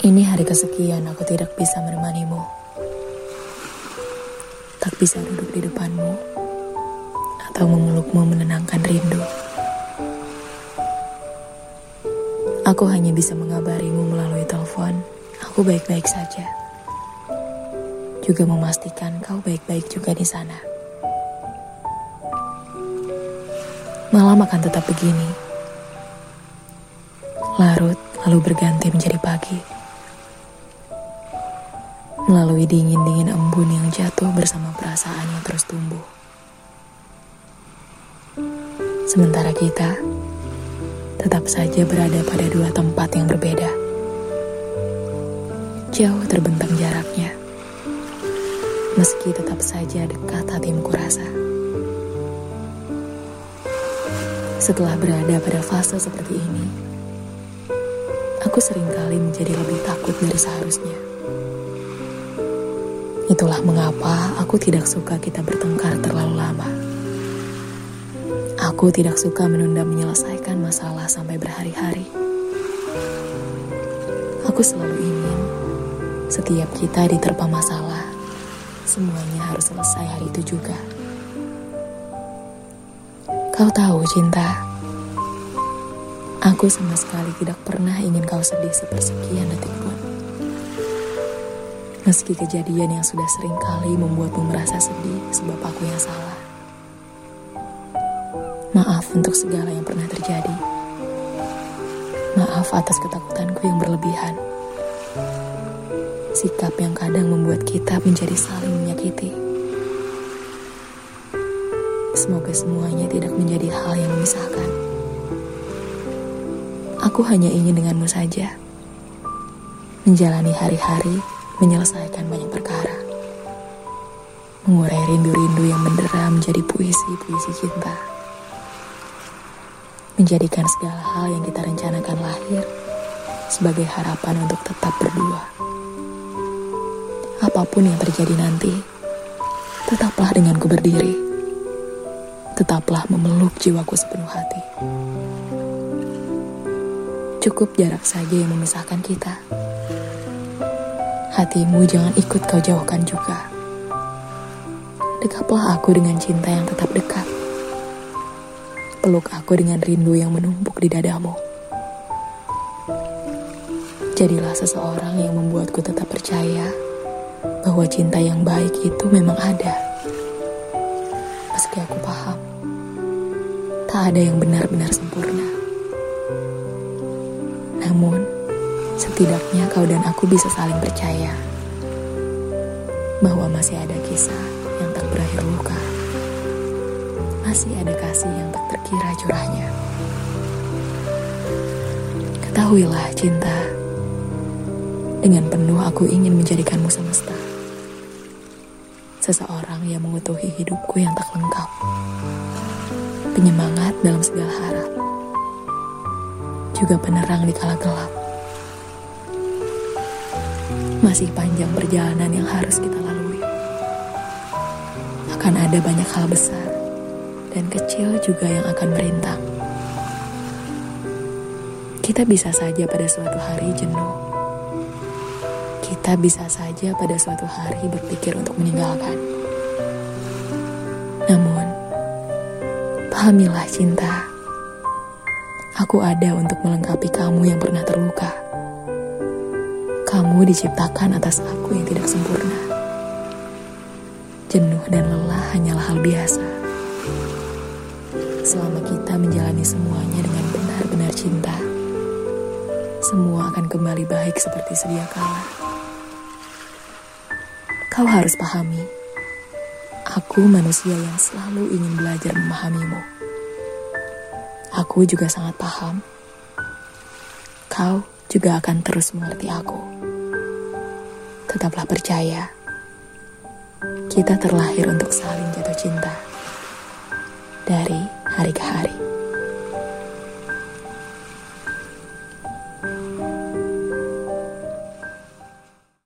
Ini hari kesekian aku tidak bisa menemanimu. Tak bisa duduk di depanmu atau memelukmu menenangkan rindu. Aku hanya bisa mengabarimu melalui telepon. Aku baik-baik saja. Juga memastikan kau baik-baik juga di sana. Malam akan tetap begini. Larut lalu berganti menjadi pagi melalui dingin-dingin embun yang jatuh bersama perasaan yang terus tumbuh. Sementara kita tetap saja berada pada dua tempat yang berbeda. Jauh terbentang jaraknya, meski tetap saja dekat hatimu kurasa. Setelah berada pada fase seperti ini, aku sering kali menjadi lebih takut dari seharusnya. Itulah mengapa aku tidak suka kita bertengkar terlalu lama. Aku tidak suka menunda menyelesaikan masalah sampai berhari-hari. Aku selalu ingin setiap kita diterpa masalah, semuanya harus selesai hari itu juga. Kau tahu, cinta, aku sama sekali tidak pernah ingin kau sedih sepersekian detik pun. Meski kejadian yang sudah sering kali membuatmu merasa sedih sebab aku yang salah. Maaf untuk segala yang pernah terjadi. Maaf atas ketakutanku yang berlebihan. Sikap yang kadang membuat kita menjadi saling menyakiti. Semoga semuanya tidak menjadi hal yang memisahkan. Aku hanya ingin denganmu saja. Menjalani hari-hari menyelesaikan banyak perkara. Mengurai rindu-rindu yang mendera menjadi puisi-puisi cinta. Menjadikan segala hal yang kita rencanakan lahir sebagai harapan untuk tetap berdua. Apa pun yang terjadi nanti, tetaplah denganku berdiri. Tetaplah memeluk jiwaku sepenuh hati. Cukup jarak saja yang memisahkan kita hatimu jangan ikut kau jauhkan juga. Dekaplah aku dengan cinta yang tetap dekat. Peluk aku dengan rindu yang menumpuk di dadamu. Jadilah seseorang yang membuatku tetap percaya bahwa cinta yang baik itu memang ada. Meski aku paham, tak ada yang benar-benar sempurna. Namun, Setidaknya kau dan aku bisa saling percaya bahwa masih ada kisah yang tak berakhir luka. Masih ada kasih yang tak terkira curahnya. Ketahuilah cinta, dengan penuh aku ingin menjadikanmu semesta. Seseorang yang mengutuhi hidupku yang tak lengkap. Penyemangat dalam segala harap. Juga penerang di kala gelap. Masih panjang perjalanan yang harus kita lalui. Akan ada banyak hal besar dan kecil juga yang akan merintang. Kita bisa saja pada suatu hari jenuh. Kita bisa saja pada suatu hari berpikir untuk meninggalkan. Namun, pahamilah cinta. Aku ada untuk melengkapi kamu yang pernah terluka. Kamu diciptakan atas aku yang tidak sempurna. Jenuh dan lelah hanyalah hal biasa. Selama kita menjalani semuanya dengan benar-benar cinta, semua akan kembali baik seperti sedia kala. Kau harus pahami, aku manusia yang selalu ingin belajar memahamimu. Aku juga sangat paham. Kau juga akan terus mengerti aku tetaplah percaya. Kita terlahir untuk saling jatuh cinta dari hari ke hari.